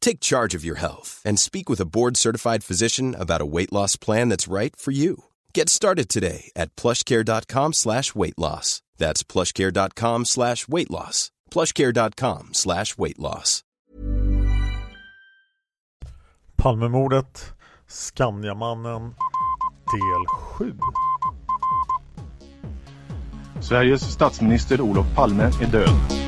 Take charge of your health and speak with a board-certified physician about a weight loss plan that's right for you. Get started today at plushcare.com slash weight loss. That's plushcare.com slash weight loss. plushcare.com slash weight loss. Palmemordet, Skandiamannen, del 7. Sveriges statsminister Olof Palme är död.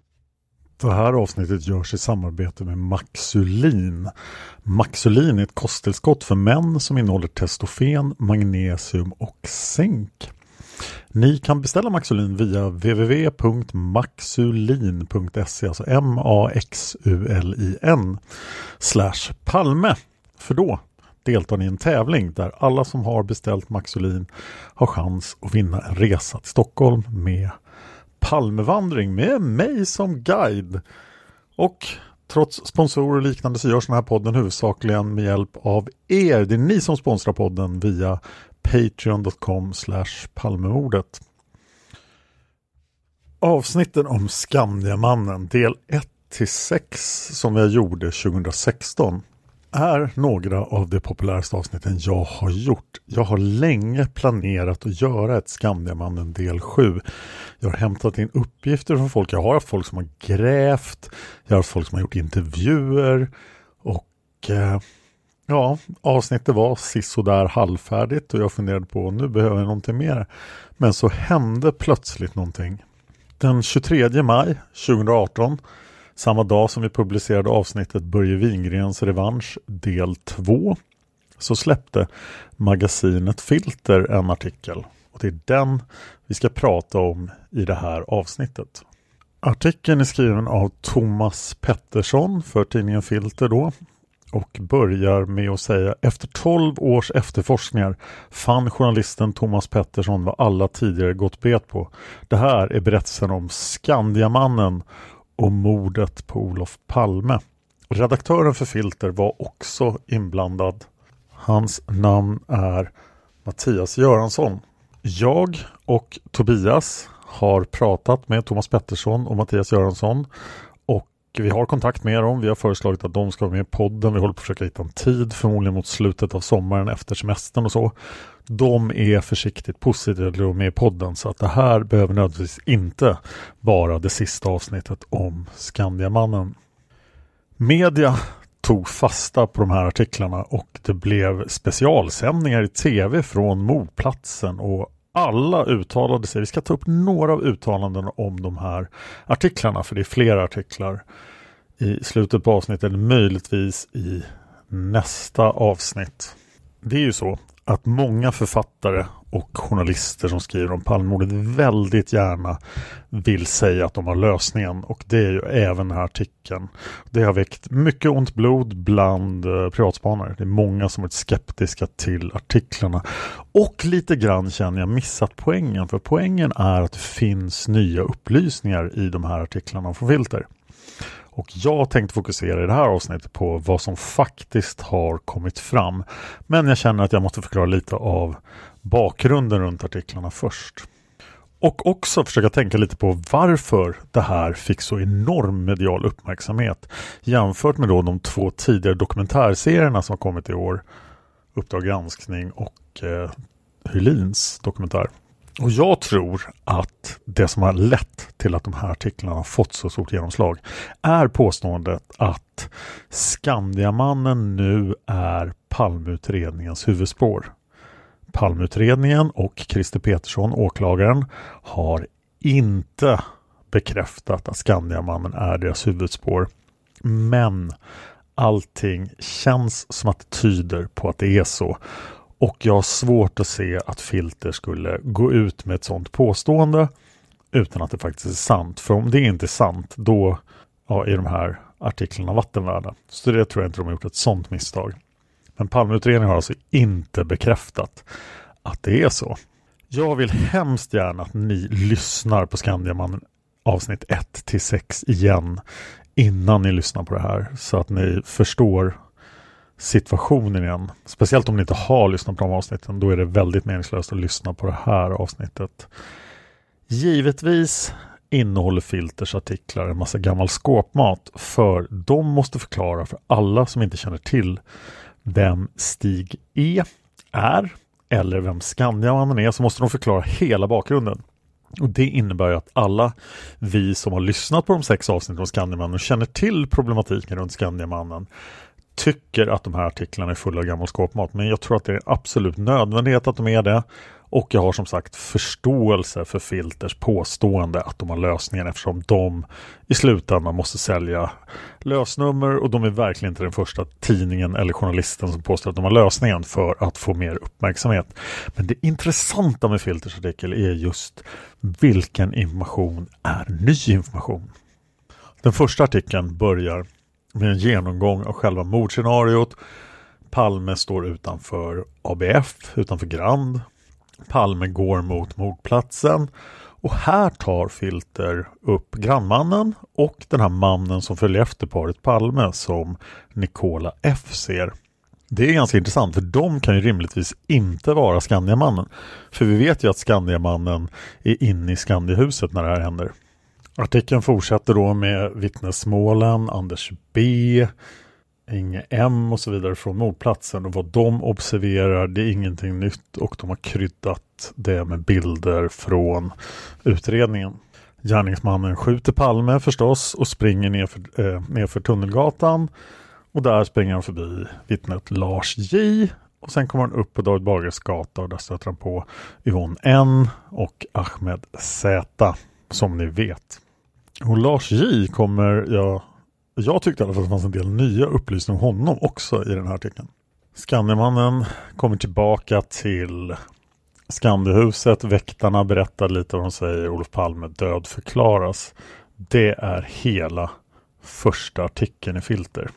Det här avsnittet görs i samarbete med Maxulin. Maxulin är ett kosttillskott för män som innehåller testofen, magnesium och zink. Ni kan beställa Maxulin via www.maxulin.se, alltså M-A-X-U-L-I-N slash Palme. För då deltar ni i en tävling där alla som har beställt Maxulin har chans att vinna en resa till Stockholm med Palmevandring med mig som guide. Och trots sponsorer och liknande så görs den här podden huvudsakligen med hjälp av er. Det är ni som sponsrar podden via patreon.com palmemordet. Avsnitten om Skandiamannen del 1 till 6 som jag gjorde 2016 är några av de populäraste avsnitten jag har gjort. Jag har länge planerat att göra ett Skandiamannen del 7. Jag har hämtat in uppgifter från folk. Jag har haft folk som har grävt. Jag har haft folk som har gjort intervjuer. Och eh, ja, avsnittet var sisådär halvfärdigt och jag funderade på nu behöver jag någonting mer. Men så hände plötsligt någonting. Den 23 maj 2018 samma dag som vi publicerade avsnittet Börje Wingrens revansch del 2 så släppte magasinet Filter en artikel och det är den vi ska prata om i det här avsnittet. Artikeln är skriven av Thomas Pettersson för tidningen Filter då och börjar med att säga efter 12 års efterforskningar fann journalisten Thomas Pettersson vad alla tidigare gått bet på. Det här är berättelsen om Skandiamannen och mordet på Olof Palme. Redaktören för Filter var också inblandad. Hans namn är Mattias Göransson. Jag och Tobias har pratat med Thomas Pettersson och Mattias Göransson vi har kontakt med dem. Vi har föreslagit att de ska vara med i podden. Vi håller på att försöka hitta en tid, förmodligen mot slutet av sommaren efter semestern och så. De är försiktigt positiva till att vara med i podden så att det här behöver nödvändigtvis inte vara det sista avsnittet om Skandiamannen. Media tog fasta på de här artiklarna och det blev specialsändningar i tv från mordplatsen och alla uttalade sig. Vi ska ta upp några av uttalandena om de här artiklarna för det är flera artiklar i slutet på avsnittet eller möjligtvis i nästa avsnitt. Det är ju så att många författare och journalister som skriver om Palmemordet väldigt gärna vill säga att de har lösningen och det är ju även den här artikeln. Det har väckt mycket ont blod bland eh, privatspanare. Det är många som varit skeptiska till artiklarna och lite grann känner jag missat poängen för poängen är att det finns nya upplysningar i de här artiklarna från Filter. Och jag tänkte fokusera i det här avsnittet på vad som faktiskt har kommit fram. Men jag känner att jag måste förklara lite av bakgrunden runt artiklarna först. Och också försöka tänka lite på varför det här fick så enorm medial uppmärksamhet jämfört med då de två tidigare dokumentärserierna som har kommit i år. Uppdrag granskning och eh, Hylins dokumentär. Och jag tror att det som har lett till att de här artiklarna har fått så stort genomslag är påståendet att Skandiamannen nu är Palmeutredningens huvudspår. Palmeutredningen och Christer Petersson, åklagaren, har inte bekräftat att Skandiamannen är deras huvudspår. Men allting känns som att det tyder på att det är så. Och jag har svårt att se att Filter skulle gå ut med ett sådant påstående utan att det faktiskt är sant. För om det inte är sant, då ja, är de här artiklarna vattenvärda. Så det tror jag inte de har gjort ett sådant misstag. Men Palmeutredningen har alltså inte bekräftat att det är så. Jag vill hemskt gärna att ni lyssnar på Skandiamannen avsnitt 1 till 6 igen innan ni lyssnar på det här så att ni förstår situationen igen. Speciellt om ni inte har lyssnat på de avsnitten. Då är det väldigt meningslöst att lyssna på det här avsnittet. Givetvis innehåller Filters artiklar en massa gammal skåpmat för de måste förklara för alla som inte känner till vem Stig E är eller vem Skandiamannen är så måste de förklara hela bakgrunden. Och Det innebär att alla vi som har lyssnat på de sex avsnitten om Skandiamannen och känner till problematiken runt Skandiamannen tycker att de här artiklarna är fulla av gammal skåpmat men jag tror att det är absolut nödvändighet att de är det. Och jag har som sagt förståelse för Filters påstående att de har lösningen eftersom de i slutändan måste sälja lösnummer och de är verkligen inte den första tidningen eller journalisten som påstår att de har lösningen för att få mer uppmärksamhet. Men det intressanta med Filters artikel är just vilken information är ny information. Den första artikeln börjar med en genomgång av själva mordscenariot. Palme står utanför ABF, utanför Grand. Palme går mot mordplatsen och här tar Filter upp grannmannen och den här mannen som följer efter paret Palme som Nicola F ser. Det är ganska intressant för de kan ju rimligtvis inte vara Skandiamannen. För vi vet ju att Skandiamannen är inne i Skandiahuset när det här händer. Artikeln fortsätter då med vittnesmålen, Anders B, Inge M och så vidare från mordplatsen och vad de observerar det är ingenting nytt och de har kryddat det med bilder från utredningen. Gärningsmannen skjuter Palme förstås och springer nerför, eh, nerför Tunnelgatan och där springer han förbi vittnet Lars J och sen kommer han upp på David Bagares gata och där stöter han på Yvonne N och Ahmed Z som ni vet. Och Lars J kommer jag jag tyckte i alla fall att det fanns en del nya upplysningar om honom också i den här artikeln. Skandiamannen kommer tillbaka till Skandihuset. Väktarna berättar lite vad de säger. Olof Palme död förklaras. Det är hela första artikeln i Filter.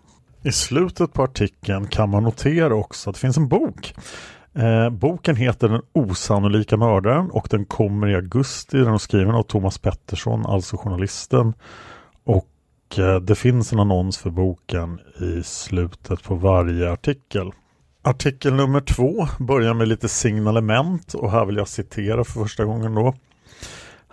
I slutet på artikeln kan man notera också att det finns en bok. Eh, boken heter Den osannolika mördaren och den kommer i augusti. Den är skriven av Thomas Pettersson, alltså journalisten. Och Eh, det finns en annons för boken i slutet på varje artikel. Artikel nummer två börjar med lite signalement och här vill jag citera för första gången då.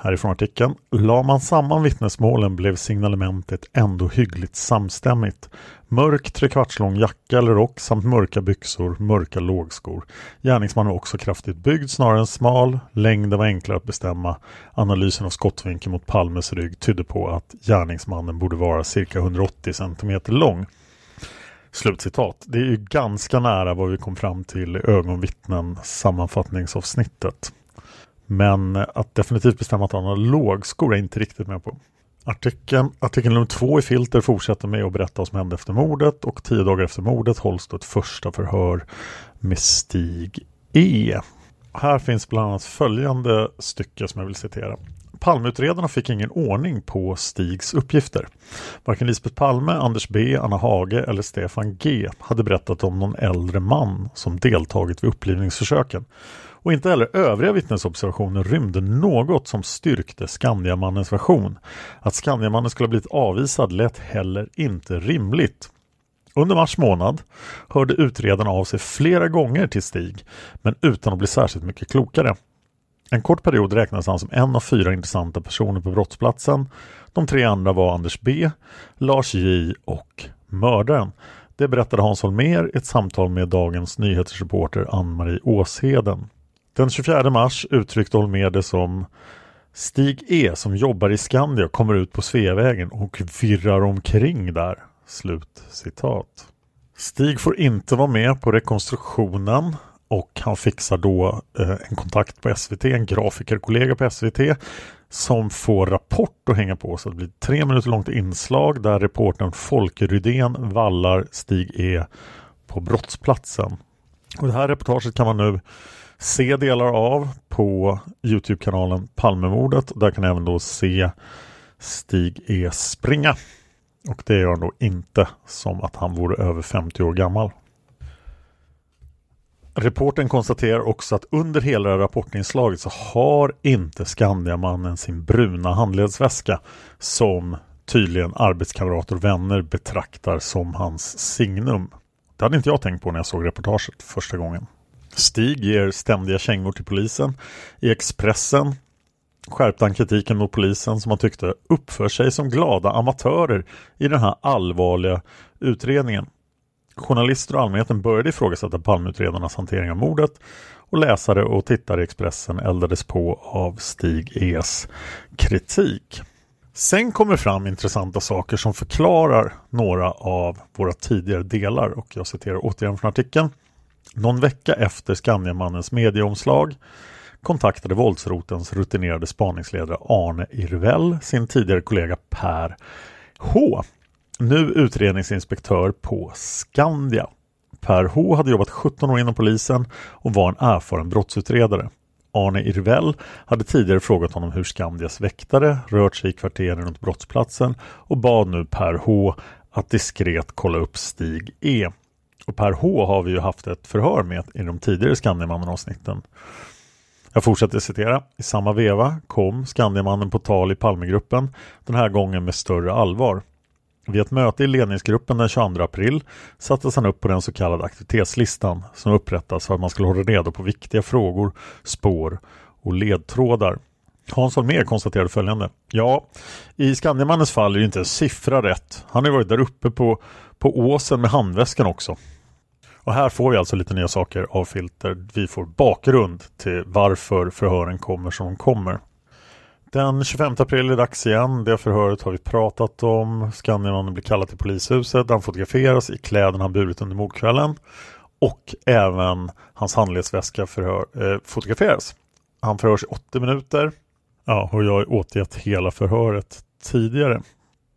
Härifrån artikeln. La man samman vittnesmålen blev signalementet ändå hyggligt samstämmigt. Mörk trekvartslång jacka eller rock samt mörka byxor, mörka lågskor. Gärningsmannen var också kraftigt byggd snarare än smal. Längden var enklare att bestämma. Analysen av skottvinkeln mot Palmes rygg tydde på att gärningsmannen borde vara cirka 180 cm lång. Slutcitat. Det är ju ganska nära vad vi kom fram till i ögonvittnen sammanfattningsavsnittet. Men att definitivt bestämma att han har lågskor är jag inte riktigt med på. Artikeln, artikel nummer två i Filter fortsätter med att berätta vad som hände efter mordet och tio dagar efter mordet hålls då ett första förhör med Stig E. Här finns bland annat följande stycke som jag vill citera. Palmeutredarna fick ingen ordning på Stigs uppgifter. Varken Lisbeth Palme, Anders B, Anna Hage eller Stefan G hade berättat om någon äldre man som deltagit vid upplivningsförsöken. Och inte heller övriga vittnesobservationer rymde något som styrkte Skandiamannens version. Att Skandiamannen skulle ha blivit avvisad lät heller inte rimligt. Under mars månad hörde utredarna av sig flera gånger till Stig, men utan att bli särskilt mycket klokare. En kort period räknades han som en av fyra intressanta personer på brottsplatsen. De tre andra var Anders B, Lars J och mördaren. Det berättade Hans Holmér i ett samtal med dagens nyhetsreporter Ann-Marie Åsheden. Den 24 mars uttryckte Holmér det som Stig E som jobbar i Skandia kommer ut på Sveavägen och virrar omkring där. Slut citat. Stig får inte vara med på rekonstruktionen och han fixar då eh, en kontakt på SVT, en grafikerkollega på SVT som får Rapport att hänga på så det blir tre minuter långt inslag där reportern Folke Rydén vallar Stig E på brottsplatsen. Och det här reportaget kan man nu se delar av på Youtube-kanalen Palmemordet. Där kan ni även då se Stig E springa. Och det gör han då inte som att han vore över 50 år gammal. Reporten konstaterar också att under hela rapportinslaget så har inte Skandiamannen sin bruna handledsväska som tydligen arbetskamrater och vänner betraktar som hans signum. Det hade inte jag tänkt på när jag såg reportaget första gången. Stig ger ständiga kängor till polisen. I Expressen skärpte han kritiken mot polisen som han tyckte uppför sig som glada amatörer i den här allvarliga utredningen. Journalister och allmänheten började ifrågasätta Palmeutredarnas hantering av mordet och läsare och tittare i Expressen eldades på av Stig Es kritik. Sen kommer fram intressanta saker som förklarar några av våra tidigare delar och jag citerar återigen från artikeln. Någon vecka efter Skandiamannens medieomslag kontaktade våldsrotens rutinerade spaningsledare Arne Irvell sin tidigare kollega Per H. Nu utredningsinspektör på Skandia. Per H hade jobbat 17 år inom polisen och var en erfaren brottsutredare. Arne Irvell hade tidigare frågat honom hur Skandias väktare rört sig i kvarteren runt brottsplatsen och bad nu Per H att diskret kolla upp Stig E. Och Per H har vi ju haft ett förhör med i de tidigare Skandiamannen-avsnitten. Jag fortsätter citera. I samma veva kom Skandiamannen på tal i Palmegruppen, den här gången med större allvar. Vid ett möte i ledningsgruppen den 22 april sattes han upp på den så kallade aktivitetslistan som upprättas för att man skulle hålla reda på viktiga frågor, spår och ledtrådar. Hans Holmér konstaterade följande. Ja, i Skandiamannens fall är ju inte en siffra rätt. Han har varit där uppe på, på åsen med handväskan också. Och här får vi alltså lite nya saker av Filter. Vi får bakgrund till varför förhören kommer som de kommer. Den 25 april är det dags igen. Det förhöret har vi pratat om. Skandiamannen blir kallad till polishuset. Han fotograferas i kläderna han burit under mordkvällen. Och även hans handledsväska förhör, eh, fotograferas. Han förhörs i 80 minuter. Ja, och jag har återgett hela förhöret tidigare.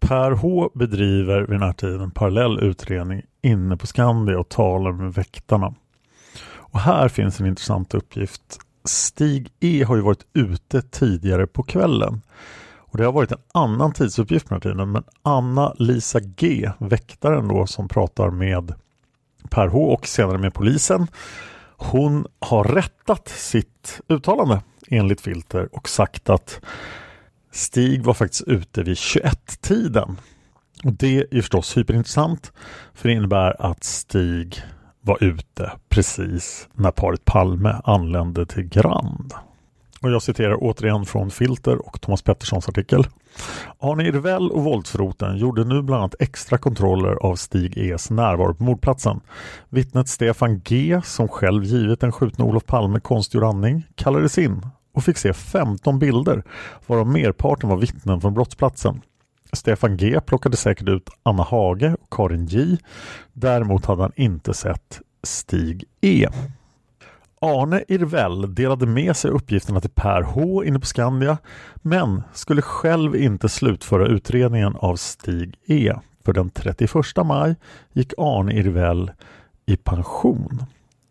Per H bedriver vid den här tiden parallell utredning inne på Skandia och talar med väktarna. Och här finns en intressant uppgift. Stig E har ju varit ute tidigare på kvällen. Och Det har varit en annan tidsuppgift på den här tiden men Anna-Lisa G, väktaren då som pratar med Per H och senare med polisen. Hon har rättat sitt uttalande enligt Filter och sagt att Stig var faktiskt ute vid 21-tiden. Och Det är förstås hyperintressant för det innebär att Stig var ute precis när paret Palme anlände till Grand. Och jag citerar återigen från Filter och Thomas Petterssons artikel. Arne Irvell och våldsroten gjorde nu bland annat extra kontroller av Stig E's närvaro på mordplatsen. Vittnet Stefan G, som själv givit den skjutne Olof Palme konstgjord andning, kallades in och fick se 15 bilder varav merparten var vittnen från brottsplatsen. Stefan G plockade säkert ut Anna Hage och Karin J. Däremot hade han inte sett Stig E. Arne Irvell delade med sig uppgifterna till Per H inne på Skandia men skulle själv inte slutföra utredningen av Stig E. För den 31 maj gick Arne Irvell i pension.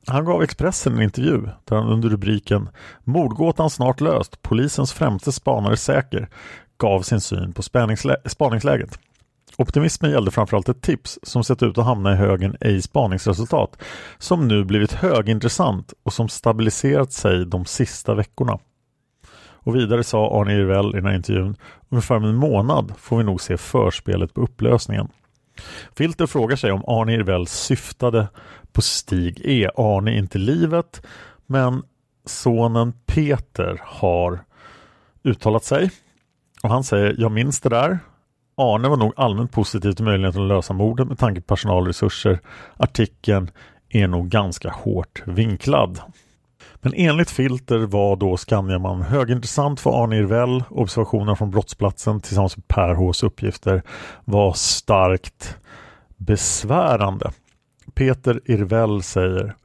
Han gav Expressen en intervju där han under rubriken Mordgåtan snart löst, polisens främste spanare säker gav sin syn på spaningsläget. Optimismen gällde framförallt ett tips som sett ut att hamna i högen ej spaningsresultat som nu blivit högintressant och som stabiliserat sig de sista veckorna. Och vidare sa Arne Irvell i den här intervjun ungefär om en månad får vi nog se förspelet på upplösningen. Filter frågar sig om Arne Irvell syftade på Stig E. Arne är inte livet men sonen Peter har uttalat sig och han säger jag minns det där Arne var nog allmänt positiv till möjligheten att lösa mordet med tanke på personalresurser. Artikeln är nog ganska hårt vinklad. Men enligt Filter var då Skandiaman högintressant för Arne Irvell. Observationer från brottsplatsen tillsammans med Per Hs uppgifter var starkt besvärande. Peter Irvell säger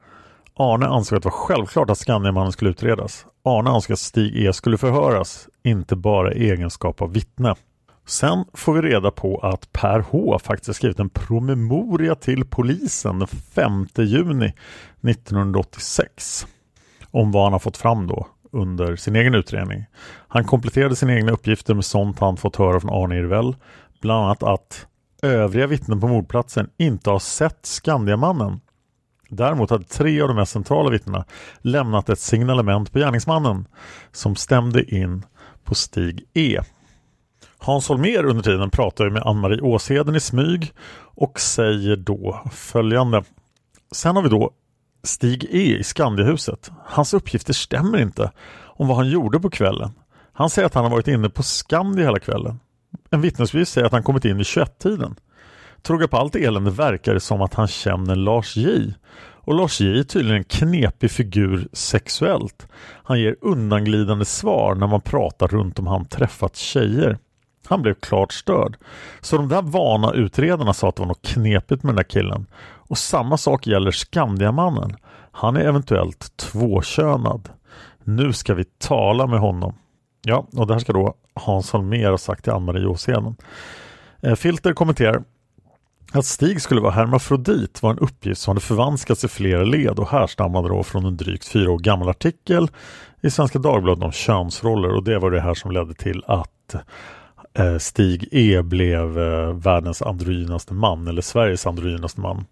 Arne ansåg att det var självklart att Skandiamannen skulle utredas. Arne ansåg att Stig E skulle förhöras, inte bara i egenskap av vittne. Sen får vi reda på att Per H faktiskt skrivit en promemoria till polisen den 5 juni 1986 om vad han har fått fram då under sin egen utredning. Han kompletterade sina egna uppgifter med sånt han fått höra från Arne Irvell. Bland annat att övriga vittnen på mordplatsen inte har sett Skandiamannen. Däremot hade tre av de mest centrala vittnena lämnat ett signalement på gärningsmannen som stämde in på Stig E. Hans Holmér under tiden pratar med Ann-Marie Åsheden i smyg och säger då följande. Sen har vi då Stig E i Skandiahuset. Hans uppgifter stämmer inte om vad han gjorde på kvällen. Han säger att han har varit inne på Skandia hela kvällen. En vittnesbevis säger att han kommit in vid 21-tiden. Troga på allt elände verkar det som att han känner Lars J. Och Lars J är tydligen en knepig figur sexuellt. Han ger undanglidande svar när man pratar runt om han träffat tjejer. Han blev klart störd. Så de där vana utredarna sa att det var något knepigt med den där killen. Och samma sak gäller Skandiamannen. Han är eventuellt tvåkönad. Nu ska vi tala med honom. Ja, och det här ska då Hans Holmér ha sagt till Ann-Marie Åsheden. Eh, Filter kommenterar att Stig skulle vara hermafrodit var en uppgift som hade förvanskats i flera led och härstammade då från en drygt fyra år gammal artikel i Svenska Dagbladet om könsroller och det var det här som ledde till att eh, Stig E blev eh, världens androgynaste man eller Sveriges androgynaste man.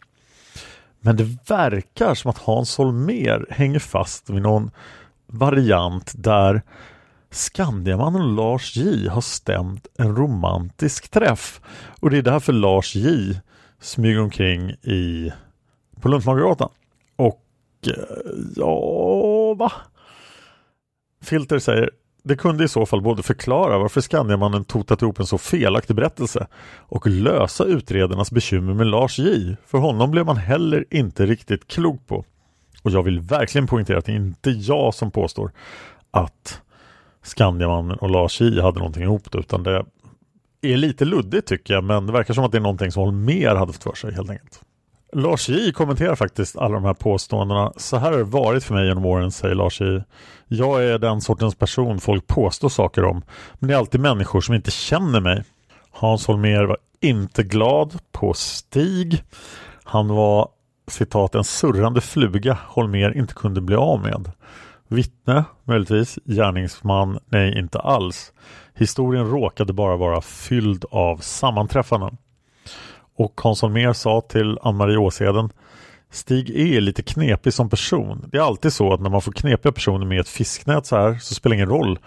Men det verkar som att Hans Holmér hänger fast vid någon variant där Skandiamannen Lars J har stämt en romantisk träff. Och det är därför Lars J smyger omkring i, på Lundsmagargatan. Och eh, ja, va? Filter säger det kunde i så fall både förklara varför Skandiamannen totat ihop en så felaktig berättelse och lösa utredarnas bekymmer med Lars J. För honom blev man heller inte riktigt klok på. Och jag vill verkligen poängtera att det är inte jag som påstår att Skandiamannen och Lars J hade någonting ihop det, utan det är lite luddigt tycker jag, men det verkar som att det är någonting som Holmér hade fått för sig helt enkelt. Lars J kommenterar faktiskt alla de här påståendena. Så här har det varit för mig genom åren, säger Lars J. Jag är den sortens person folk påstår saker om. Men det är alltid människor som inte känner mig. Hans Holmér var inte glad på Stig. Han var citat en surrande fluga Holmér inte kunde bli av med. Vittne, möjligtvis. Gärningsman, nej inte alls. Historien råkade bara vara fylld av sammanträffanden. Och Hans Holmér sa till Ann-Marie Åsheden Stig E är lite knepig som person. Det är alltid så att när man får knepiga personer med ett fisknät så här så spelar det ingen roll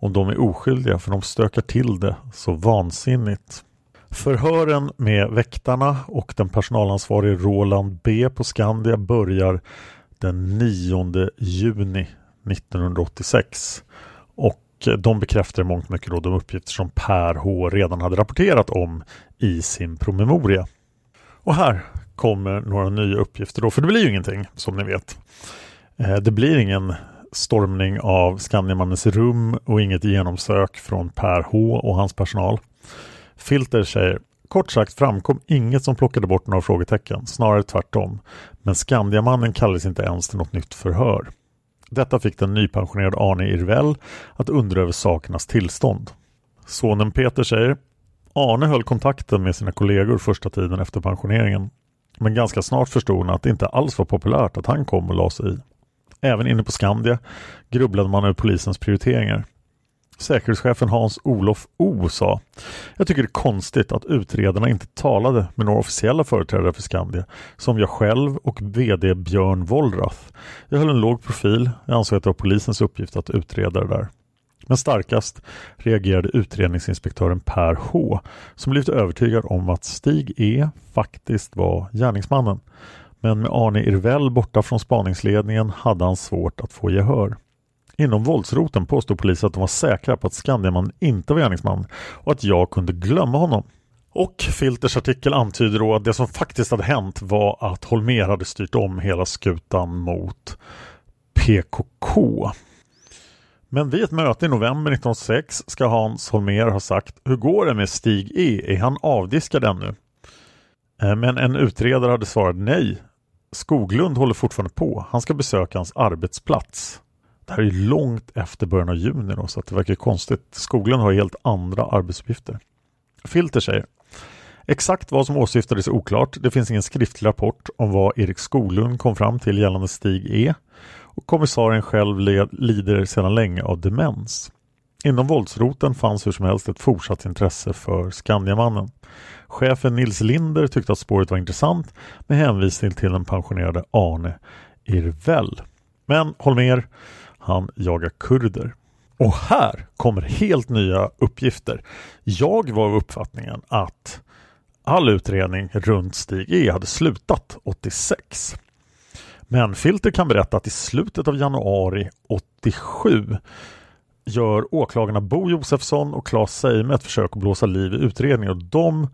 om de är oskyldiga för de stökar till det så vansinnigt. Förhören med väktarna och den personalansvarige Roland B på Skandia börjar den 9 juni 1986 och de bekräftar mångt mycket då de uppgifter som Per H redan hade rapporterat om i sin promemoria. Och här kommer några nya uppgifter då, för det blir ju ingenting som ni vet. Eh, det blir ingen stormning av Skandiamannens rum och inget genomsök från Per H och hans personal. Filter säger Kort sagt framkom inget som plockade bort några frågetecken, snarare tvärtom. Men Skandiamannen kallades inte ens till något nytt förhör. Detta fick den nypensionerade Arne Irvell att undra över sakernas tillstånd. Sonen Peter säger Arne höll kontakten med sina kollegor första tiden efter pensioneringen. Men ganska snart förstod han att det inte alls var populärt att han kom och la sig i. Även inne på Skandia grubblade man över polisens prioriteringar. Säkerhetschefen Hans-Olof O sa Jag tycker det är konstigt att utredarna inte talade med några officiella företrädare för Skandia som jag själv och VD Björn Wollrath. Jag höll en låg profil. Jag ansåg att det var polisens uppgift att utreda det där. Men starkast reagerade utredningsinspektören Per H som blivit övertygad om att Stig E faktiskt var gärningsmannen. Men med Arne Irvell borta från spaningsledningen hade han svårt att få gehör. Inom våldsroten påstod polisen att de var säkra på att Skandiamannen inte var gärningsman och att jag kunde glömma honom. Och Filters artikel antyder då att det som faktiskt hade hänt var att Holmer hade styrt om hela skutan mot PKK. Men vid ett möte i november 1906 ska Hans Holmer ha sagt Hur går det med Stig E? Är han avdiskad ännu? Eh, men en utredare hade svarat nej. Skoglund håller fortfarande på. Han ska besöka hans arbetsplats. Det här är långt efter början av juni då, så att det verkar konstigt. Skoglund har helt andra arbetsuppgifter. Filter säger Exakt vad som åsyftades är oklart. Det finns ingen skriftlig rapport om vad Erik Skoglund kom fram till gällande Stig E. Och kommissarien själv lider sedan länge av demens. Inom våldsroten fanns hur som helst ett fortsatt intresse för Skandiamannen. Chefen Nils Linder tyckte att spåret var intressant med hänvisning till den pensionerade Arne Irvell. Men Holmer, han jagar kurder. Och här kommer helt nya uppgifter. Jag var av uppfattningen att all utredning runt Stig E hade slutat 86. Men Filter kan berätta att i slutet av januari 87 gör åklagarna Bo Josefsson och Claes Seime ett försök att blåsa liv i utredningen och de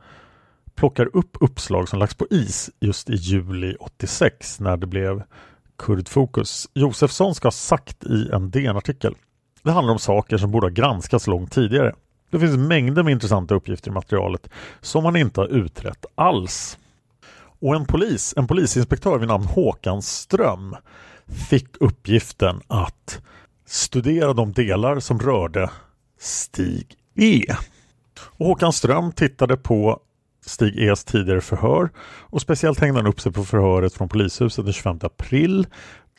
plockar upp uppslag som lagts på is just i juli 86 när det blev kurdfokus. Josefsson ska ha sagt i en DN-artikel. Det handlar om saker som borde ha granskats långt tidigare. Det finns mängder med intressanta uppgifter i materialet som man inte har utrett alls. Och en polis, en polisinspektör vid namn Håkan Ström fick uppgiften att studera de delar som rörde Stig E. Och Håkan Ström tittade på Stig E's tidigare förhör och speciellt hängde han upp sig på förhöret från polishuset den 25 april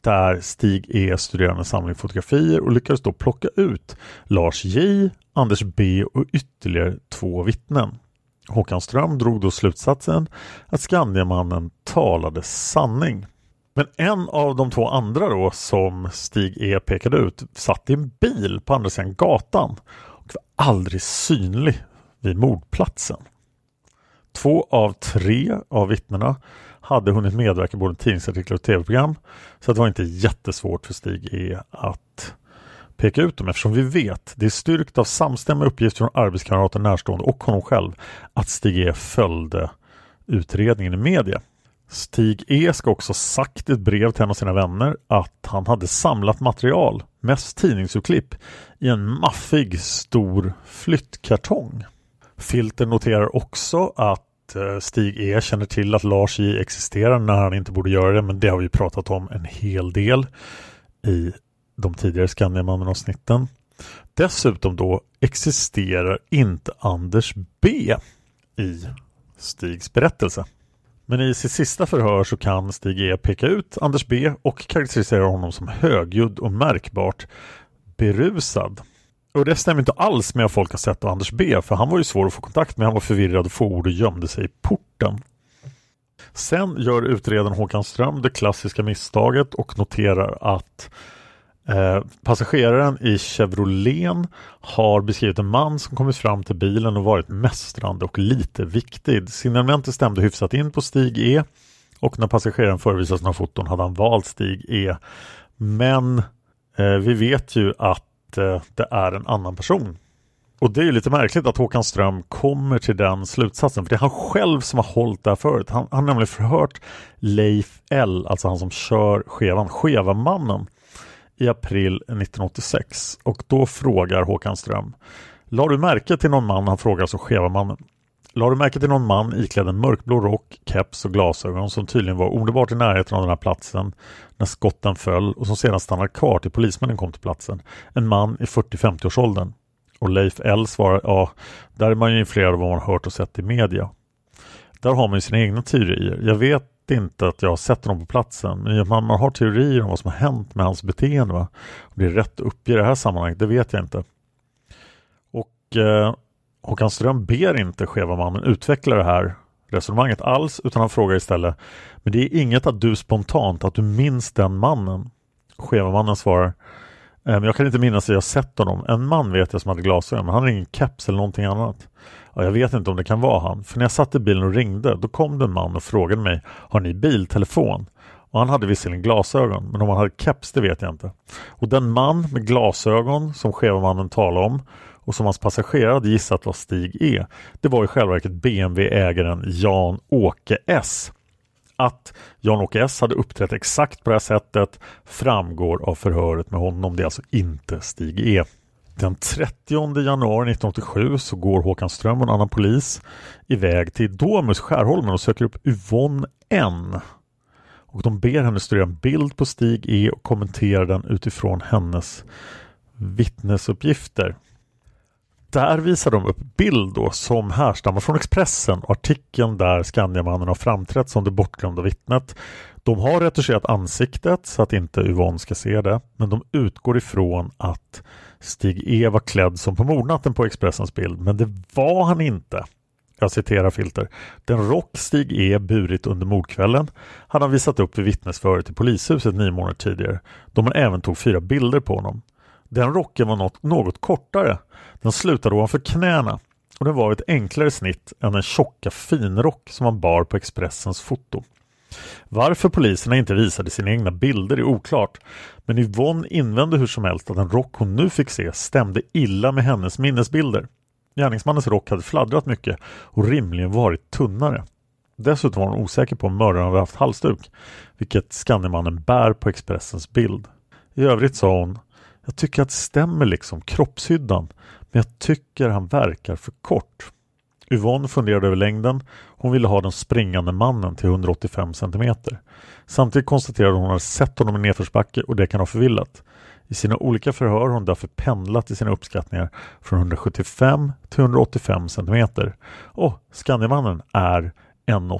där Stig E studerade en samling fotografier och lyckades då plocka ut Lars J, Anders B och ytterligare två vittnen. Håkan Ström drog då slutsatsen att Skandiamannen talade sanning. Men en av de två andra då som Stig E pekade ut satt i en bil på andra sidan gatan och var aldrig synlig vid mordplatsen. Två av tre av vittnena hade hunnit medverka i både tidningsartiklar och tv-program så det var inte jättesvårt för Stig E att peka ut dem eftersom vi vet, det är styrkt av samstämmiga uppgifter från arbetskamrater, närstående och honom själv att Stig E följde utredningen i media. Stig E ska också sagt i ett brev till en av sina vänner att han hade samlat material, mest tidningsurklipp, i en maffig stor flyttkartong. Filter noterar också att eh, Stig E känner till att Lars J existerar när han inte borde göra det men det har vi pratat om en hel del i de tidigare Skandiamannen-avsnitten. Dessutom då existerar inte Anders B i Stigs berättelse. Men i sitt sista förhör så kan Stig E peka ut Anders B och karaktärisera honom som högljudd och märkbart berusad. Och det stämmer inte alls med vad folk har sett av Anders B för han var ju svår att få kontakt med, han var förvirrad och få ord och gömde sig i porten. Sen gör utredaren Håkan Ström det klassiska misstaget och noterar att Eh, passageraren i Chevrolet har beskrivit en man som kommit fram till bilen och varit mästrande och lite viktig. Signalementet stämde hyfsat in på Stig E och när passageraren förevisade sina foton hade han valt Stig E. Men eh, vi vet ju att eh, det är en annan person. Och det är ju lite märkligt att Håkan Ström kommer till den slutsatsen för det är han själv som har hållit det här förut. Han har nämligen förhört Leif L, alltså han som kör skevan, Skevamannen i april 1986 och då frågar Håkan Ström La du märke till någon man, han frågar så skeva mannen. La du märke till någon man iklädd en mörkblå rock, keps och glasögon som tydligen var omedelbart i närheten av den här platsen när skotten föll och som sedan stannade kvar till polismännen kom till platsen. En man i 40-50 års åldern. Och Leif L svarar ja, där är man ju influerad av vad man hört och sett i media. Där har man ju sina egna teorier. Jag vet inte att jag har sett honom på platsen, men man, man har teorier om vad som har hänt med hans beteende. Va? Om det är rätt att i det här sammanhanget, det vet jag inte. Och eh, Håkan Ström ber inte skeva mannen utveckla det här resonemanget alls, utan han frågar istället Men det är inget att du spontant, att du minns den mannen? Skeva mannen svarar eh, men jag kan inte minnas att jag sett honom. En man vet jag som hade glasögon, men han har ingen keps eller någonting annat. Ja, jag vet inte om det kan vara han, för när jag satt i bilen och ringde, då kom det en man och frågade mig, har ni biltelefon? Och han hade visserligen glasögon, men om han hade keps, det vet jag inte. Och den man med glasögon som chefmannen mannen talade om och som hans passagerare hade gissat var Stig E. Det var i själva verket BMW-ägaren Jan-Åke S. Att Jan-Åke S hade uppträtt exakt på det här sättet framgår av förhöret med honom. Det är alltså inte Stig E. Den 30 januari 1987 så går Håkan Ström och en annan polis iväg till Domus Skärholmen och söker upp Yvonne N. Och de ber henne studera en bild på Stig E och kommentera den utifrån hennes vittnesuppgifter. Där visar de upp bild då som härstammar från Expressen och artikeln där Skandiamannen har framträtt som det bortglömda vittnet. De har retuscherat ansiktet så att inte Yvonne ska se det, men de utgår ifrån att Stig E var klädd som på mordnatten på Expressens bild, men det var han inte. Jag citerar Filter. Den rock Stig E burit under mordkvällen hade han visat upp vid vittnesföret i polishuset nio månader tidigare, då man även tog fyra bilder på honom. Den rocken var något, något kortare. Den slutade ovanför knäna och den var ett enklare snitt än den tjocka finrock som han bar på Expressens foto. Varför poliserna inte visade sina egna bilder är oklart, men Yvonne invände hur som helst att den rock hon nu fick se stämde illa med hennes minnesbilder. Gärningsmannens rock hade fladdrat mycket och rimligen varit tunnare. Dessutom var hon osäker på om mördaren hade haft halsduk, vilket Skandiamannen bär på Expressens bild. I övrigt sa hon jag tycker att det stämmer liksom kroppshyddan, men jag tycker han verkar för kort. Yvonne funderade över längden. Hon ville ha den springande mannen till 185 cm. Samtidigt konstaterade hon att hon hade sett honom i nedförsbacke och det kan ha förvillat. I sina olika förhör har hon därför pendlat i sina uppskattningar från 175 till 185 cm. Och Skandiamannen är 1,80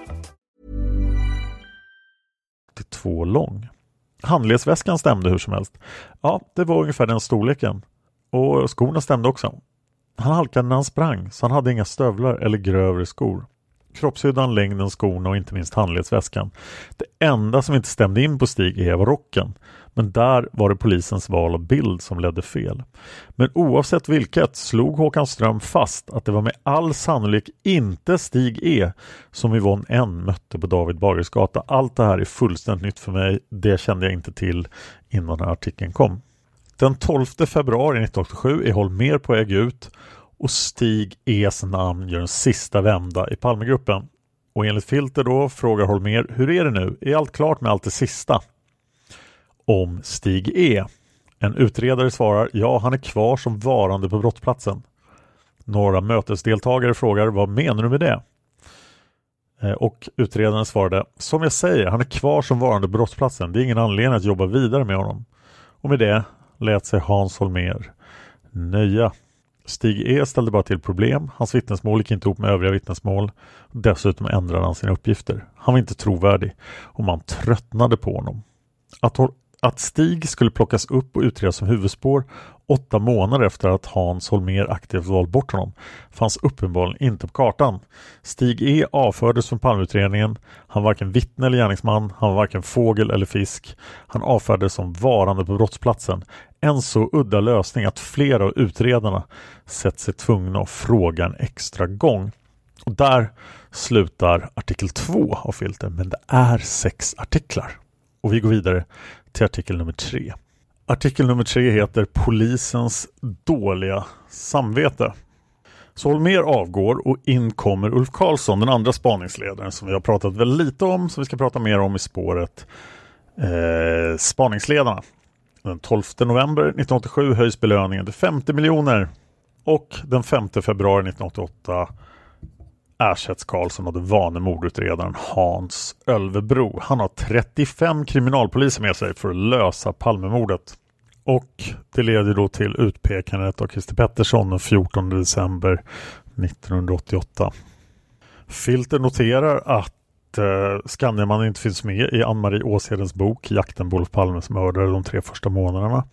två lång. Handledsväskan stämde hur som helst. Ja, det var ungefär den storleken. Och skorna stämde också. Han halkade när han sprang, så han hade inga stövlar eller grövre skor. Kroppshyddan, längden, skorna och inte minst handledsväskan. Det enda som inte stämde in på Stig E var rocken. Men där var det polisens val av bild som ledde fel. Men oavsett vilket slog Håkan Ström fast att det var med all sannolik inte Stig E som Yvonne N mötte på David Bagares gata. Allt det här är fullständigt nytt för mig. Det kände jag inte till innan den här artikeln kom. Den 12 februari 1987 är Holmer på väg ut och Stig E's namn gör en sista vända i Palmegruppen. Och enligt Filter då frågar Holmer, hur är det nu? Är allt klart med allt det sista? Om Stig E. En utredare svarar, ja han är kvar som varande på brottsplatsen. Några mötesdeltagare frågar, vad menar du med det? Eh, och utredaren svarade, som jag säger, han är kvar som varande på brottsplatsen. Det är ingen anledning att jobba vidare med honom. Och med det lät sig Hans Holmer nöja. Stig E ställde bara till problem. Hans vittnesmål gick inte ihop med övriga vittnesmål. Dessutom ändrade han sina uppgifter. Han var inte trovärdig och man tröttnade på honom. Att, att Stig skulle plockas upp och utredas som huvudspår åtta månader efter att Hans Holmer aktivt valt bort honom fanns uppenbarligen inte på kartan. Stig E avfördes från Palmeutredningen. Han var varken vittne eller gärningsman. Han var varken fågel eller fisk. Han avfärdades som varande på brottsplatsen. En så udda lösning att flera av utredarna sett sig tvungna att fråga en extra gång. Och där slutar artikel 2 av filten, men det är sex artiklar. Och vi går vidare till artikel nummer 3. Artikel nummer 3 heter Polisens dåliga samvete. Så Holmer avgår och in kommer Ulf Karlsson, den andra spaningsledaren som vi har pratat väldigt lite om, som vi ska prata mer om i spåret eh, Spaningsledarna. Den 12 november 1987 höjs belöningen till 50 miljoner och den 5 februari 1988 ersätts Karlsson av den vane mordutredaren Hans Ölvebro. Han har 35 kriminalpoliser med sig för att lösa Palmemordet. Och det leder då till utpekandet av Christer Pettersson den 14 december 1988. Filter noterar att eh, Skandiamannen inte finns med i Ann-Marie Åshedens bok Jakten på Olof Palmes mördare de tre första månaderna.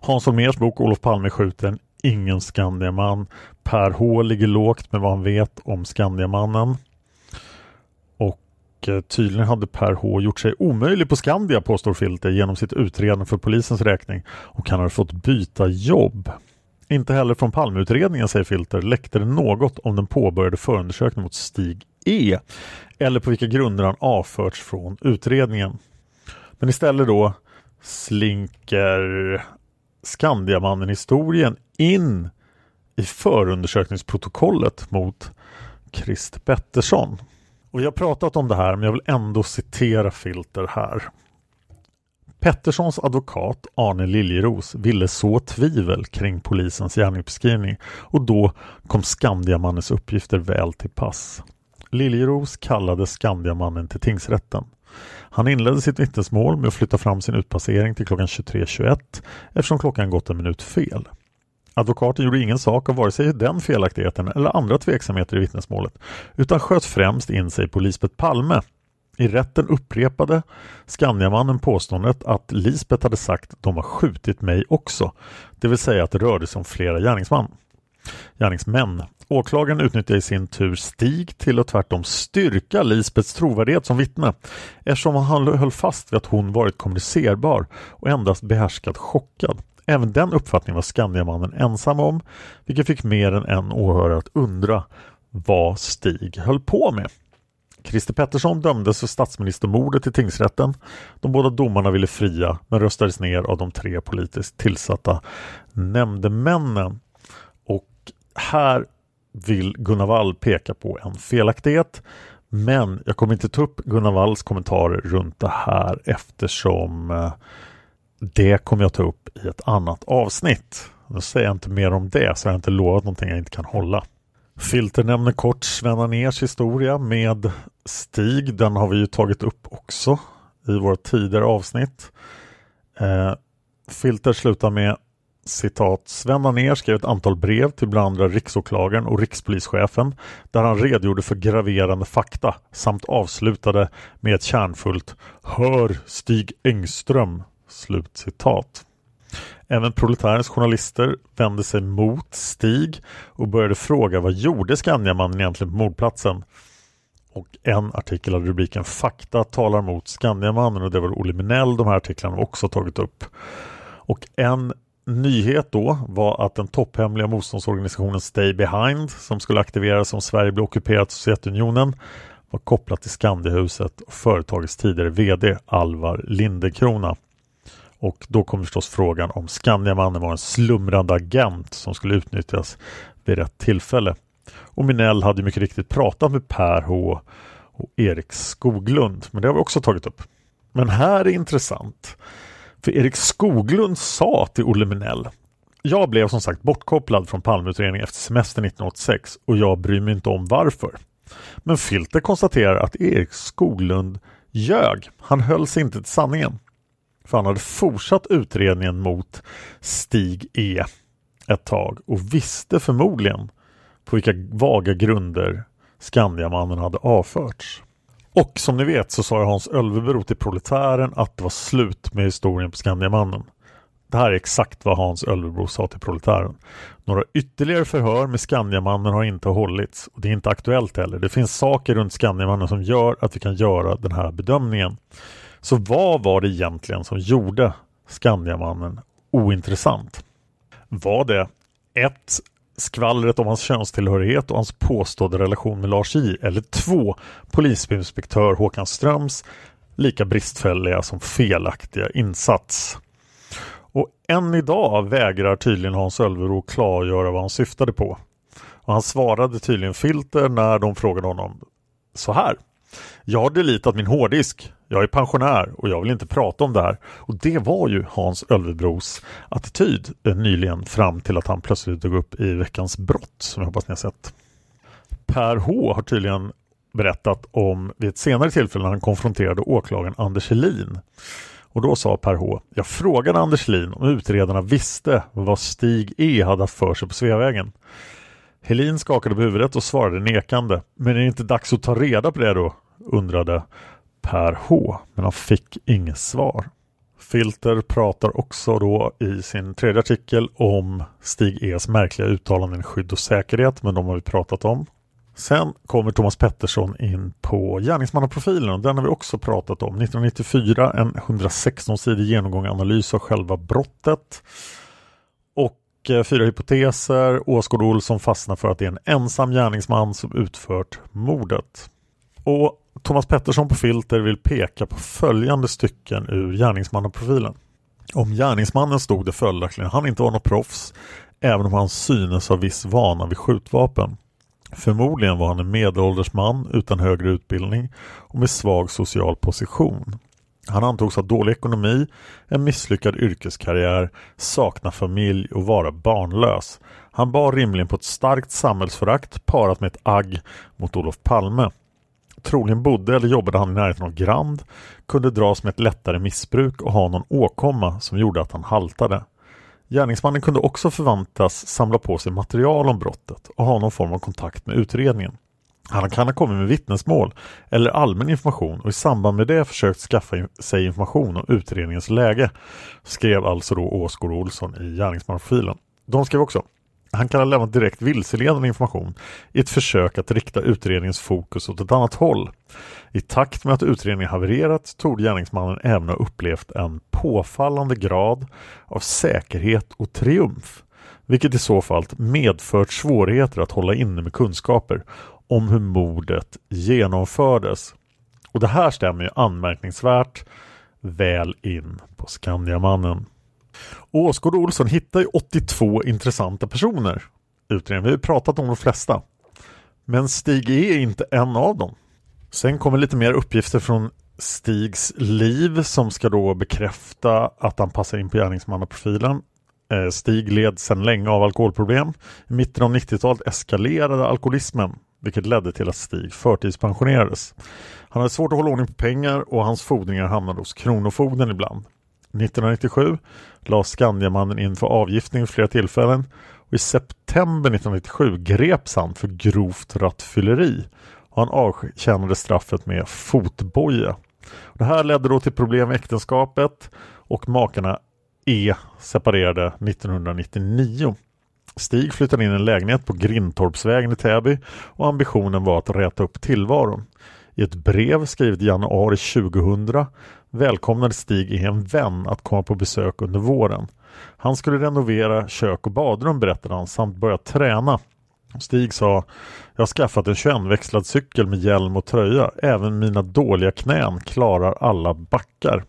Hans Holmérs bok Olof Palme skjuten Ingen Skandiaman. Per H ligger lågt med vad han vet om Skandiamannen. Och eh, tydligen hade Per H gjort sig omöjlig på Skandia påstår Filter genom sitt utredande för polisens räkning och han har fått byta jobb. Inte heller från Palmeutredningen, säger Filter, läckte det något om den påbörjade förundersökningen mot Stig E eller på vilka grunder han avförts från utredningen. Men istället då slinker Skandiamannen-historien in i förundersökningsprotokollet mot Christer Pettersson. Och jag har pratat om det här men jag vill ändå citera Filter här. Petterssons advokat Arne Liljeros ville så tvivel kring polisens gärningsbeskrivning och då kom Skandiamannens uppgifter väl till pass. Liljeros kallade Skandiamannen till tingsrätten. Han inledde sitt vittnesmål med att flytta fram sin utpassering till klockan 23.21 eftersom klockan gått en minut fel. Advokaten gjorde ingen sak av vare sig den felaktigheten eller andra tveksamheter i vittnesmålet utan sköt främst in sig på Lisbeth Palme. I rätten upprepade Skandiamannen påståendet att Lisbeth hade sagt de har skjutit mig också, det vill säga att det rörde sig om flera gärningsman. Gärningsmän. Åklagaren utnyttjar i sin tur Stig till att tvärtom styrka Lisbets trovärdighet som vittne eftersom han höll fast vid att hon varit kommunicerbar och endast behärskat chockad. Även den uppfattningen var Skandiamannen ensam om, vilket fick mer än en åhörare att undra vad Stig höll på med. Christer Pettersson dömdes för statsministermordet i tingsrätten. De båda domarna ville fria men röstades ner av de tre politiskt tillsatta nämndemännen. Här vill Gunnar Wall peka på en felaktighet. Men jag kommer inte ta upp Gunnar Walls kommentarer runt det här eftersom eh, det kommer jag ta upp i ett annat avsnitt. Nu säger jag inte mer om det så jag har inte lovat någonting jag inte kan hålla. Filter nämner kort Sven Anérs historia med Stig. Den har vi ju tagit upp också i våra tidigare avsnitt. Eh, Filter slutar med citat Sven Anér skrev ett antal brev till bland andra riksåklagaren och rikspolischefen där han redogjorde för graverande fakta samt avslutade med ett kärnfullt Hör Stig Engström Slut citat. Även proletärens journalister vände sig mot Stig och började fråga vad gjorde Skandiamannen egentligen på mordplatsen? och en artikel hade rubriken Fakta talar mot Skandiamannen och det var Olle Minell de här artiklarna också tagit upp. Och en nyhet då var att den topphemliga motståndsorganisationen Stay Behind som skulle aktiveras om Sverige blev ockuperat av Sovjetunionen var kopplat till Skandiahuset och företagets tidigare VD Alvar Lindekrona. Och då kommer förstås frågan om Skandiamannen var en slumrande agent som skulle utnyttjas vid rätt tillfälle. Och Minell hade mycket riktigt pratat med Per H och Erik Skoglund, men det har vi också tagit upp. Men här är intressant. För Erik Skoglund sa till Olle Minell Jag blev som sagt bortkopplad från Palmeutredningen efter semestern 1986 och jag bryr mig inte om varför. Men Filter konstaterar att Erik Skoglund ljög. Han höll sig inte till sanningen. För han hade fortsatt utredningen mot Stig E ett tag och visste förmodligen på vilka vaga grunder Skandiamannen hade avförts. Och som ni vet så sa Hans Ölvebro till Proletären att det var slut med historien på Skandiamannen. Det här är exakt vad Hans Ölvebro sa till Proletären. Några ytterligare förhör med Skandiamannen har inte hållits och det är inte aktuellt heller. Det finns saker runt Skandiamannen som gör att vi kan göra den här bedömningen. Så vad var det egentligen som gjorde Skandiamannen ointressant? Var det 1 skvallret om hans könstillhörighet och hans påstådda relation med Lars J eller två polisinspektör Håkan Ströms lika bristfälliga som felaktiga insats. Och än idag vägrar tydligen Hans Ölvero klargöra vad han syftade på. Och han svarade tydligen Filter när de frågade honom så här. Jag har delitat min hårddisk. Jag är pensionär och jag vill inte prata om det här. Och det var ju Hans Ölvebros attityd eh, nyligen fram till att han plötsligt dök upp i Veckans brott som jag hoppas ni har sett. Per H har tydligen berättat om vid ett senare tillfälle när han konfronterade åklagaren Anders Helin. Och då sa Per H. Jag frågade Anders Helin om utredarna visste vad Stig E hade haft för sig på Sveavägen. Helin skakade på huvudet och svarade nekande. Men är det inte dags att ta reda på det då? undrade Per H. Men han fick inget svar. Filter pratar också då i sin tredje artikel om Stig E's märkliga uttalanden skydd och säkerhet, men de har vi pratat om. Sen kommer Thomas Pettersson in på gärningsmannaprofilen och den har vi också pratat om. 1994 en 116-sidig genomgång analys av själva brottet. Och eh, fyra hypoteser. Åsgård Olsson fastnar för att det är en ensam gärningsman som utfört mordet. Och Thomas Pettersson på Filter vill peka på följande stycken ur gärningsmannaprofilen. Om gärningsmannen stod det följaktligen han inte var något proffs även om han synes ha viss vana vid skjutvapen. Förmodligen var han en medelålders man utan högre utbildning och med svag social position. Han antogs ha dålig ekonomi, en misslyckad yrkeskarriär, sakna familj och vara barnlös. Han bar rimligen på ett starkt samhällsförakt parat med ett agg mot Olof Palme. Troligen bodde eller jobbade han i närheten av Grand, kunde dras med ett lättare missbruk och ha någon åkomma som gjorde att han haltade. Gärningsmannen kunde också förväntas samla på sig material om brottet och ha någon form av kontakt med utredningen. Han kan ha kommit med vittnesmål eller allmän information och i samband med det försökt skaffa sig information om utredningens läge, skrev alltså då Åsgård Olsson i gärningsmannaprofilen. De skrev också han kan ha lämnat direkt vilseledande information i ett försök att rikta utredningens fokus åt ett annat håll. I takt med att utredningen havererat tog gärningsmannen även ha upplevt en påfallande grad av säkerhet och triumf, vilket i så fall medfört svårigheter att hålla inne med kunskaper om hur mordet genomfördes. Och det här stämmer ju anmärkningsvärt väl in på Skandiamannen. Åsgård Olsson hittar ju 82 intressanta personer. Utredningen. Vi har pratat om de flesta. Men Stig E är inte en av dem. Sen kommer lite mer uppgifter från Stigs liv som ska då bekräfta att han passar in på gärningsmannaprofilen. Eh, Stig led sedan länge av alkoholproblem. I mitten av 90-talet eskalerade alkoholismen vilket ledde till att Stig förtidspensionerades. Han hade svårt att hålla ordning på pengar och hans fordringar hamnade hos Kronofogden ibland. 1997 lades Skandiamannen in för avgiftning flera tillfällen och i september 1997 greps han för grovt rattfylleri och han avtjänade straffet med fotboja. Det här ledde då till problem i äktenskapet och makarna E separerade 1999. Stig flyttade in i en lägenhet på Grintorpsvägen i Täby och ambitionen var att räta upp tillvaron. I ett brev skrivet i januari 2000 välkomnade Stig en vän att komma på besök under våren. Han skulle renovera kök och badrum berättade han samt börja träna. Stig sa Jag har skaffat en 21-växlad cykel med hjälm och tröja. Även mina dåliga knän klarar alla backar.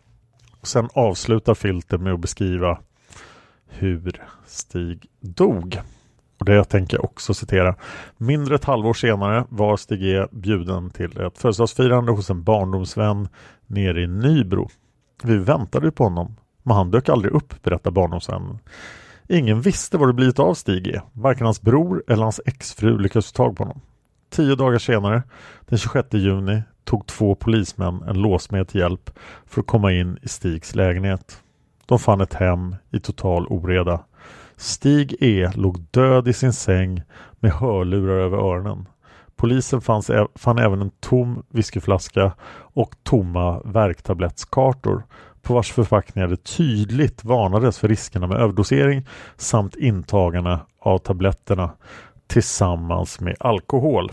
Och sen avslutar Filter med att beskriva hur Stig dog. Och det tänker jag också citera. Mindre ett halvår senare var Stig E bjuden till ett födelsedagsfirande hos en barndomsvän nere i Nybro. Vi väntade på honom, men han dök aldrig upp, berättar barndomsvännen. Ingen visste vad det blivit av Stig E. Varken hans bror eller hans exfru lyckades få tag på honom. Tio dagar senare, den 26 juni, tog två polismän en låsmed till hjälp för att komma in i Stigs lägenhet. De fann ett hem i total oreda. Stig E låg död i sin säng med hörlurar över öronen. Polisen fanns, fann även en tom whiskyflaska och tomma värktablettskartor på vars förpackningar det tydligt varnades för riskerna med överdosering samt intagarna av tabletterna tillsammans med alkohol.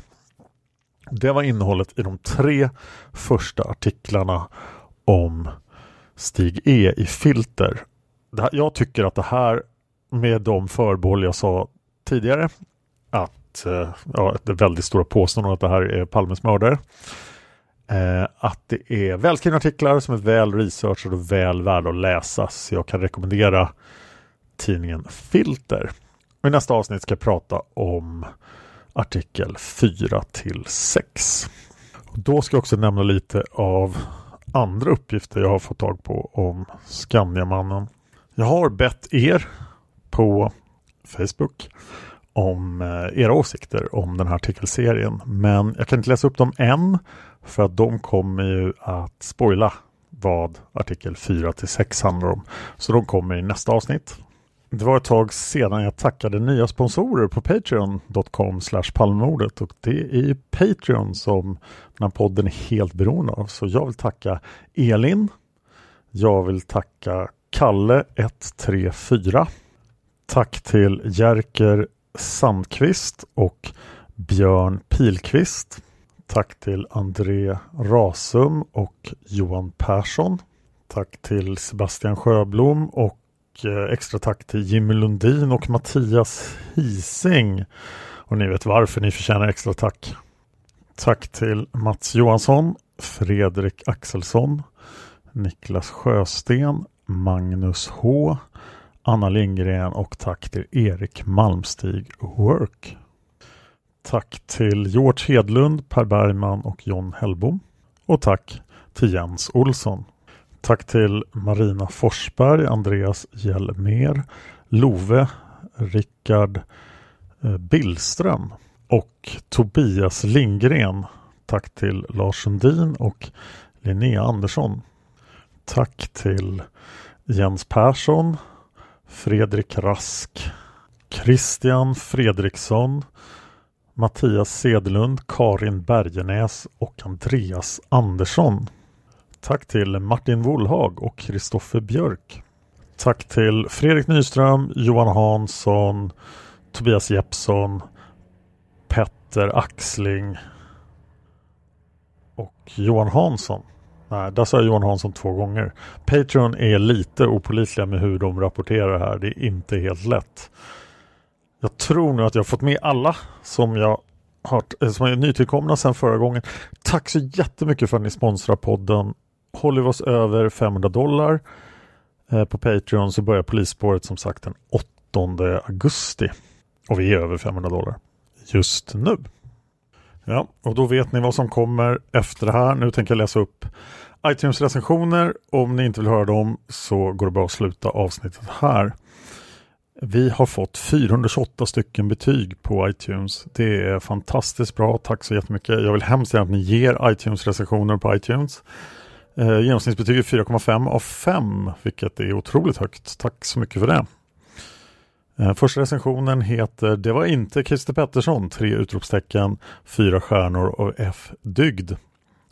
Det var innehållet i de tre första artiklarna om Stig E i Filter. Jag tycker att det här med de förbehåll jag sa tidigare att eh, ja, det väldigt stora påståendet att det här är Palmes mördare. Eh, att det är välskrivna artiklar som är väl researchade och väl värda att läsas. Så jag kan rekommendera tidningen Filter. Och I nästa avsnitt ska jag prata om artikel 4 till 6. Och då ska jag också nämna lite av andra uppgifter jag har fått tag på om Skandiamannen. Jag har bett er på Facebook om eh, era åsikter om den här artikelserien. Men jag kan inte läsa upp dem än för att de kommer ju att spoila vad artikel 4 till 6 handlar om. Så de kommer i nästa avsnitt. Det var ett tag sedan jag tackade nya sponsorer på Patreon.com palmordet och det är ju Patreon som den här podden är helt beroende av. Så jag vill tacka Elin. Jag vill tacka Kalle134. Tack till Jerker Sandqvist och Björn Pilqvist. Tack till André Rasum och Johan Persson. Tack till Sebastian Sjöblom och Eh, extra tack till Jimmy Lundin och Mattias Hising. Och ni vet varför ni förtjänar extra tack. Tack till Mats Johansson, Fredrik Axelsson, Niklas Sjösten, Magnus H, Anna Lindgren och tack till Erik Malmstig Work. Tack till George Hedlund, Per Bergman och John Hellbom. Och tack till Jens Olsson. Tack till Marina Forsberg, Andreas Hjelmer, Love, Rickard eh, Billström och Tobias Lindgren. Tack till Lars Sundin och Linnea Andersson. Tack till Jens Persson, Fredrik Rask, Christian Fredriksson, Mattias Sedlund, Karin Bergenäs och Andreas Andersson. Tack till Martin Wollhag och Kristoffer Björk. Tack till Fredrik Nyström, Johan Hansson, Tobias Jeppsson, Petter Axling och Johan Hansson. Nej, där sa jag Johan Hansson två gånger. Patreon är lite opolitliga med hur de rapporterar här. Det är inte helt lätt. Jag tror nu att jag fått med alla som jag har, eh, som är nytillkomna sedan förra gången. Tack så jättemycket för att ni sponsrar podden. Håller vi oss över 500 dollar eh, på Patreon så börjar polisspåret som sagt den 8 augusti. Och vi är över 500 dollar just nu. Ja, och då vet ni vad som kommer efter det här. Nu tänker jag läsa upp iTunes-recensioner. Om ni inte vill höra dem så går det bra att sluta avsnittet här. Vi har fått 428 stycken betyg på iTunes. Det är fantastiskt bra. Tack så jättemycket. Jag vill hemskt gärna att ni ger iTunes-recensioner på iTunes. Eh, är 4,5 av 5, vilket är otroligt högt. Tack så mycket för det. Eh, första recensionen heter Det var inte Christer Pettersson, tre utropstecken, fyra stjärnor och F dygd.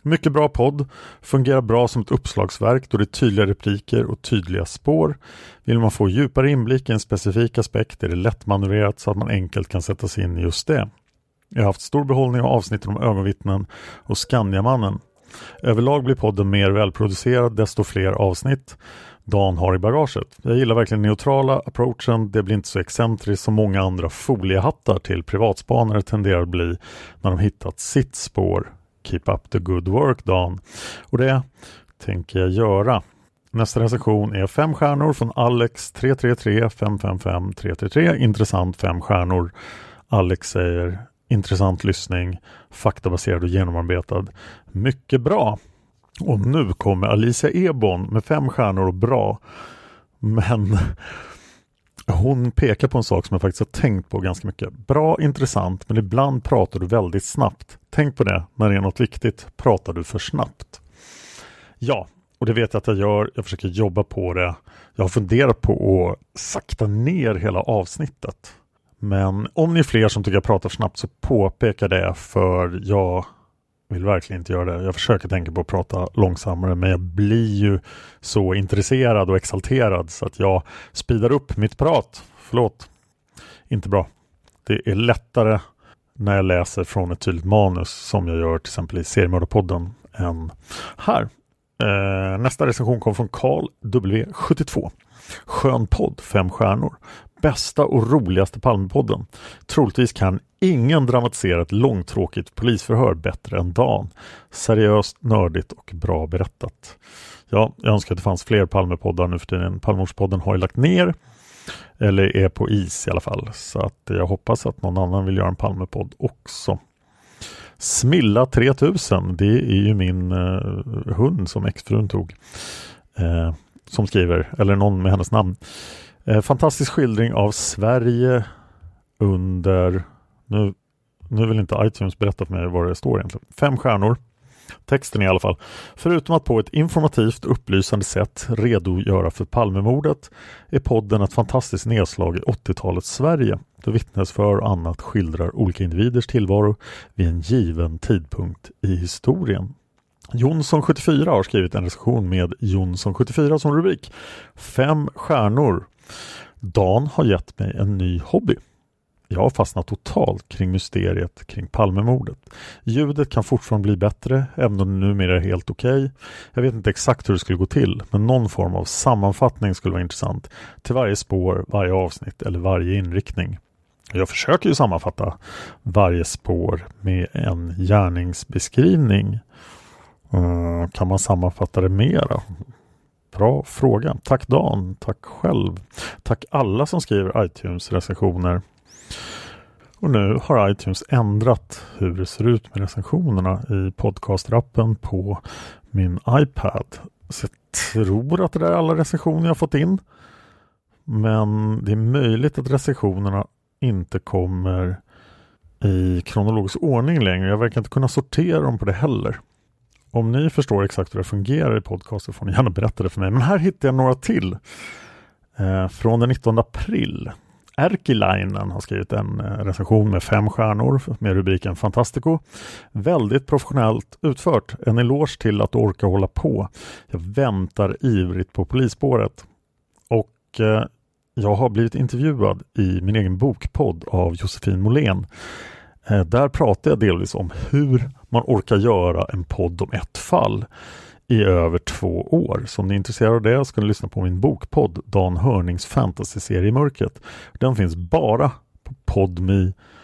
Mycket bra podd, fungerar bra som ett uppslagsverk då det är tydliga repliker och tydliga spår. Vill man få djupare inblick i en specifik aspekt är det lättmanövrerat så att man enkelt kan sätta sig in i just det. Jag har haft stor behållning av avsnitten om ögonvittnen och Skandiamannen. Överlag blir podden mer välproducerad desto fler avsnitt Dan har i bagaget. Jag gillar verkligen neutrala approachen. Det blir inte så excentriskt som många andra foliehattar till privatspanare tenderar att bli när de hittat sitt spår. Keep up the good work Dan. Och det tänker jag göra. Nästa recension är fem stjärnor från Alex 333 555 333. Intressant fem stjärnor. Alex säger intressant lyssning, faktabaserad och genomarbetad. Mycket bra! Och nu kommer Alicia Ebon med fem stjärnor och bra. Men hon pekar på en sak som jag faktiskt har tänkt på ganska mycket. Bra, intressant, men ibland pratar du väldigt snabbt. Tänk på det, när det är något viktigt pratar du för snabbt. Ja, och det vet jag att jag gör. Jag försöker jobba på det. Jag har funderat på att sakta ner hela avsnittet. Men om ni är fler som tycker jag pratar snabbt så påpeka det för jag vill verkligen inte göra det. Jag försöker tänka på att prata långsammare men jag blir ju så intresserad och exalterad så att jag speedar upp mitt prat. Förlåt. Inte bra. Det är lättare när jag läser från ett tydligt manus som jag gör till exempel i Seriemördarpodden än här. Eh, nästa recension kom från Karl W72. Skön podd, fem stjärnor bästa och roligaste Palmepodden. Troligtvis kan ingen dramatisera ett långtråkigt polisförhör bättre än Dan. Seriöst, nördigt och bra berättat. Ja, jag önskar att det fanns fler Palmepoddar nu för tiden. Palmemordspodden har ju lagt ner. Eller är på is i alla fall. Så att jag hoppas att någon annan vill göra en Palmepodd också. Smilla 3000, det är ju min eh, hund som exfrun tog. Eh, som skriver, eller någon med hennes namn. Eh, fantastisk skildring av Sverige under, nu, nu vill inte iTunes berätta för mig vad det står egentligen, fem stjärnor. Texten i alla fall. Förutom att på ett informativt upplysande sätt redogöra för Palmemordet är podden ett fantastiskt nedslag i 80-talets Sverige då vittnesför och annat skildrar olika individers tillvaro vid en given tidpunkt i historien. Jonsson74 har skrivit en recension med Jonsson74 som rubrik. Fem stjärnor. Dan har gett mig en ny hobby. Jag har fastnat totalt kring mysteriet kring Palmemordet. Ljudet kan fortfarande bli bättre, även om det numera är helt okej. Okay. Jag vet inte exakt hur det skulle gå till, men någon form av sammanfattning skulle vara intressant till varje spår, varje avsnitt eller varje inriktning. Jag försöker ju sammanfatta varje spår med en gärningsbeskrivning. Mm, kan man sammanfatta det mera? Bra fråga. Tack Dan. Tack själv. Tack alla som skriver iTunes-recensioner. Och nu har iTunes ändrat hur det ser ut med recensionerna i podcastrappen på min iPad. Så jag tror att det är alla recensioner jag fått in. Men det är möjligt att recensionerna inte kommer i kronologisk ordning längre. Jag verkar inte kunna sortera dem på det heller. Om ni förstår exakt hur det fungerar i podcaster får ni gärna berätta det för mig. Men här hittar jag några till. Eh, från den 19 april. Erkilainen har skrivit en eh, recension med fem stjärnor med rubriken Fantastico. Väldigt professionellt utfört. En eloge till att orka hålla på. Jag väntar ivrigt på polisspåret. Och eh, jag har blivit intervjuad i min egen bokpodd av Josefin Molén. Eh, där pratar jag delvis om hur man orkar göra en podd om ett fall i över två år. Så om ni är intresserade av det ska ni lyssna på min bokpodd Dan Hörnings fantasyserie Mörkret. Den finns bara på podmi.com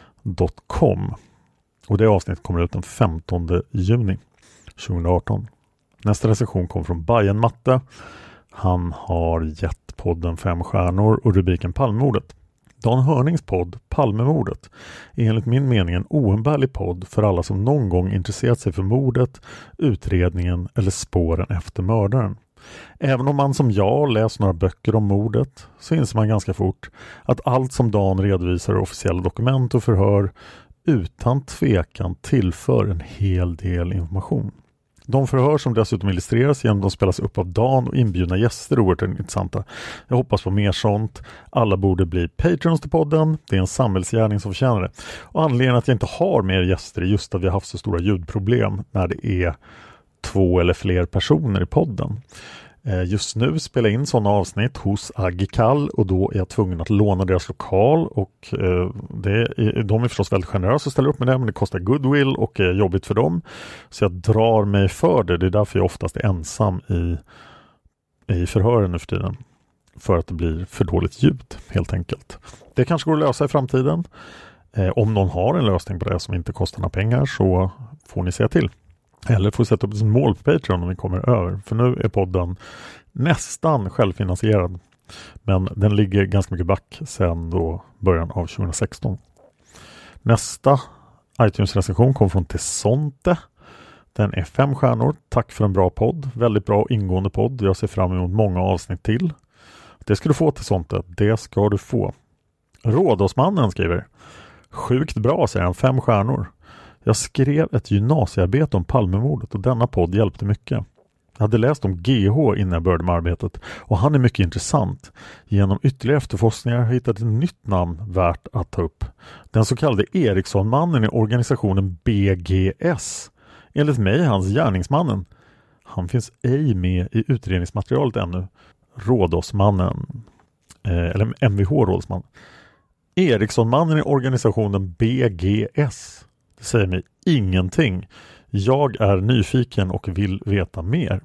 och det avsnittet kommer ut den 15 juni 2018. Nästa recension kom från Bajen Matte. Han har gett podden fem stjärnor och rubriken Palmemordet. Dan Hörnings podd Palmemordet är enligt min mening en oumbärlig podd för alla som någon gång intresserat sig för mordet, utredningen eller spåren efter mördaren. Även om man som jag läst några böcker om mordet så inser man ganska fort att allt som Dan redovisar i officiella dokument och förhör utan tvekan tillför en hel del information. De förhör som dessutom illustreras genom att de spelas upp av Dan och inbjudna gäster är oerhört intressanta. Jag hoppas på mer sånt. Alla borde bli patrons till podden. Det är en samhällsgärning som förtjänar det. Och anledningen att jag inte har mer gäster är just att vi har haft så stora ljudproblem när det är två eller fler personer i podden. Eh, just nu spelar jag in sådana avsnitt hos Agikal och då är jag tvungen att låna deras lokal och eh, det är, de är förstås väldigt generösa och ställer upp med det men det kostar goodwill och är jobbigt för dem. Så jag drar mig för det. Det är därför jag oftast är ensam i, i förhören nu för tiden. För att det blir för dåligt ljud helt enkelt. Det kanske går att lösa i framtiden. Eh, om någon har en lösning på det som inte kostar några pengar så får ni säga till. Eller får sätta upp ett mål på Patreon om vi kommer över. För nu är podden nästan självfinansierad. Men den ligger ganska mycket back sedan då början av 2016. Nästa iTunes-recension kom från Tesonte. Den är fem stjärnor. Tack för en bra podd. Väldigt bra och ingående podd. Jag ser fram emot många avsnitt till. Det ska du få Tesonte. Det ska du få. Rådåsmannen skriver Sjukt bra säger han. Fem stjärnor. Jag skrev ett gymnasiearbete om Palmemordet och denna podd hjälpte mycket. Jag hade läst om GH innan jag började med arbetet och han är mycket intressant. Genom ytterligare efterforskningar har jag hittat ett nytt namn värt att ta upp. Den så kallade Erikssonmannen i organisationen BGS. Enligt mig är hans gärningsmannen. Han finns ej med i utredningsmaterialet ännu. Rådåsmannen. Eh, eller MVH Rådåsman. Erikssonmannen i organisationen BGS. Det säger mig ingenting. Jag är nyfiken och vill veta mer.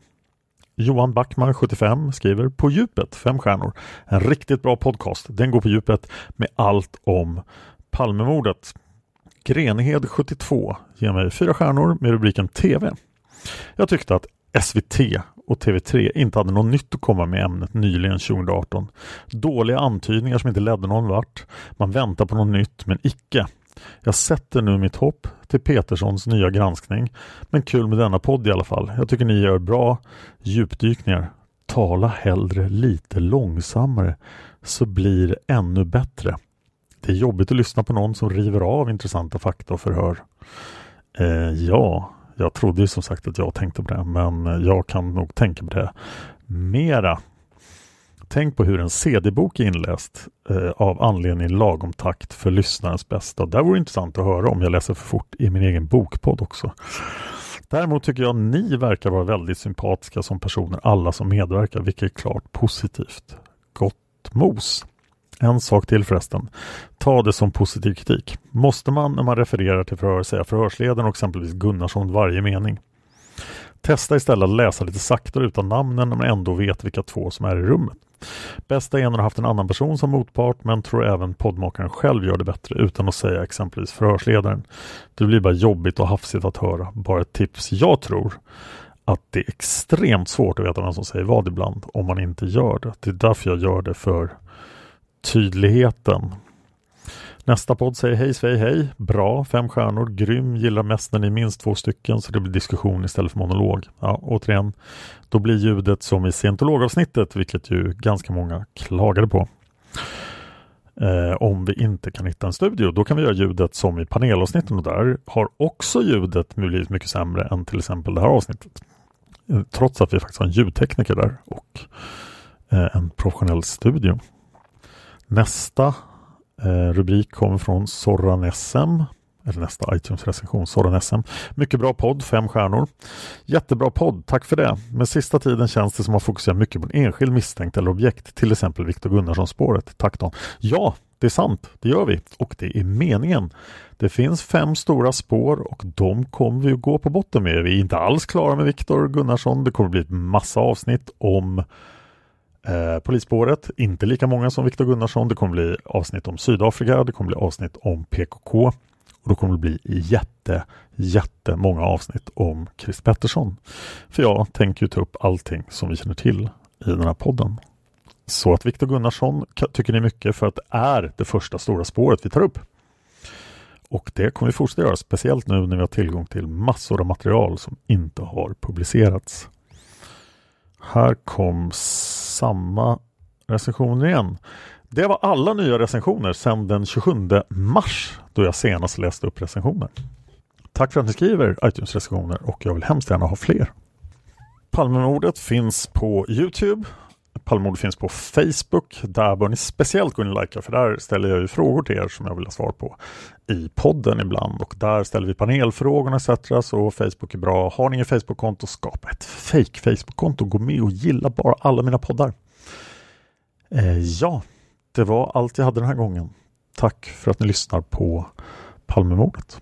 Johan Backman 75 skriver På djupet, fem stjärnor. En riktigt bra podcast. Den går på djupet med allt om Palmemordet. Grenhed 72 ger mig fyra stjärnor med rubriken TV. Jag tyckte att SVT och TV3 inte hade något nytt att komma med ämnet nyligen 2018. Dåliga antydningar som inte ledde någon vart. Man väntar på något nytt men icke. Jag sätter nu mitt hopp till Peterssons nya granskning. Men kul med denna podd i alla fall. Jag tycker ni gör bra djupdykningar. Tala hellre lite långsammare så blir det ännu bättre. Det är jobbigt att lyssna på någon som river av intressanta fakta och förhör. Eh, ja, jag trodde ju som sagt att jag tänkte på det, men jag kan nog tänka på det mera. Tänk på hur en CD-bok är inläst eh, av anledning lagom takt för lyssnarens bästa. Det vore intressant att höra om jag läser för fort i min egen bokpodd också. Däremot tycker jag ni verkar vara väldigt sympatiska som personer, alla som medverkar, vilket är klart positivt. Gott mos! En sak till förresten. Ta det som positiv kritik. Måste man när man refererar till förhör säga förhörsledaren och exempelvis Gunnarsson varje mening? Testa istället att läsa lite saktare utan namnen men ändå vet vilka två som är i rummet. Bästa är när du haft en annan person som motpart men tror även poddmakaren själv gör det bättre utan att säga exempelvis förhörsledaren. Det blir bara jobbigt och hafsigt att höra. Bara ett tips. Jag tror att det är extremt svårt att veta vem som säger vad ibland om man inte gör det. Det är därför jag gör det för tydligheten. Nästa podd säger hej svej hej, bra, fem stjärnor, grym, gillar mest när ni är minst två stycken så det blir diskussion istället för monolog. Ja, återigen, då blir ljudet som i scientologavsnittet, vilket ju ganska många klagade på. Eh, om vi inte kan hitta en studio, då kan vi göra ljudet som i panelavsnitten och där har också ljudet blivit mycket sämre än till exempel det här avsnittet. Eh, trots att vi faktiskt har en ljudtekniker där och eh, en professionell studio. Nästa Eh, rubrik kommer från Sorran SM. Eller nästa iTunes-recension, Sorran SM. Mycket bra podd, fem stjärnor. Jättebra podd, tack för det. Men sista tiden känns det som att fokusera mycket på en enskild misstänkt eller objekt, till exempel Viktor Gunnarsson-spåret. Tack Dan. Ja, det är sant, det gör vi och det är meningen. Det finns fem stora spår och de kommer vi att gå på botten med. Vi är inte alls klara med Viktor Gunnarsson. Det kommer bli ett massa avsnitt om Eh, polisspåret, inte lika många som Viktor Gunnarsson. Det kommer bli avsnitt om Sydafrika, det kommer bli avsnitt om PKK och då kommer det bli jätte, jättemånga avsnitt om Chris Pettersson. För jag tänker ju ta upp allting som vi känner till i den här podden. Så att Viktor Gunnarsson tycker ni mycket för att det är det första stora spåret vi tar upp. Och det kommer vi fortsätta göra, speciellt nu när vi har tillgång till massor av material som inte har publicerats. Här kom samma recensioner igen. Det var alla nya recensioner sedan den 27 mars då jag senast läste upp recensioner. Tack för att ni skriver iTunes-recensioner och jag vill hemskt gärna ha fler. Palmemordet finns på Youtube, Palmemord finns på Facebook. Där bör ni speciellt gå in och likea för där ställer jag ju frågor till er som jag vill ha svar på i podden ibland och där ställer vi panelfrågorna etc. Så Facebook är bra. Har ni inget Facebook-konto, skapa ett fake Facebook-konto. Gå med och gilla bara alla mina poddar. Eh, ja, det var allt jag hade den här gången. Tack för att ni lyssnar på Palmemordet.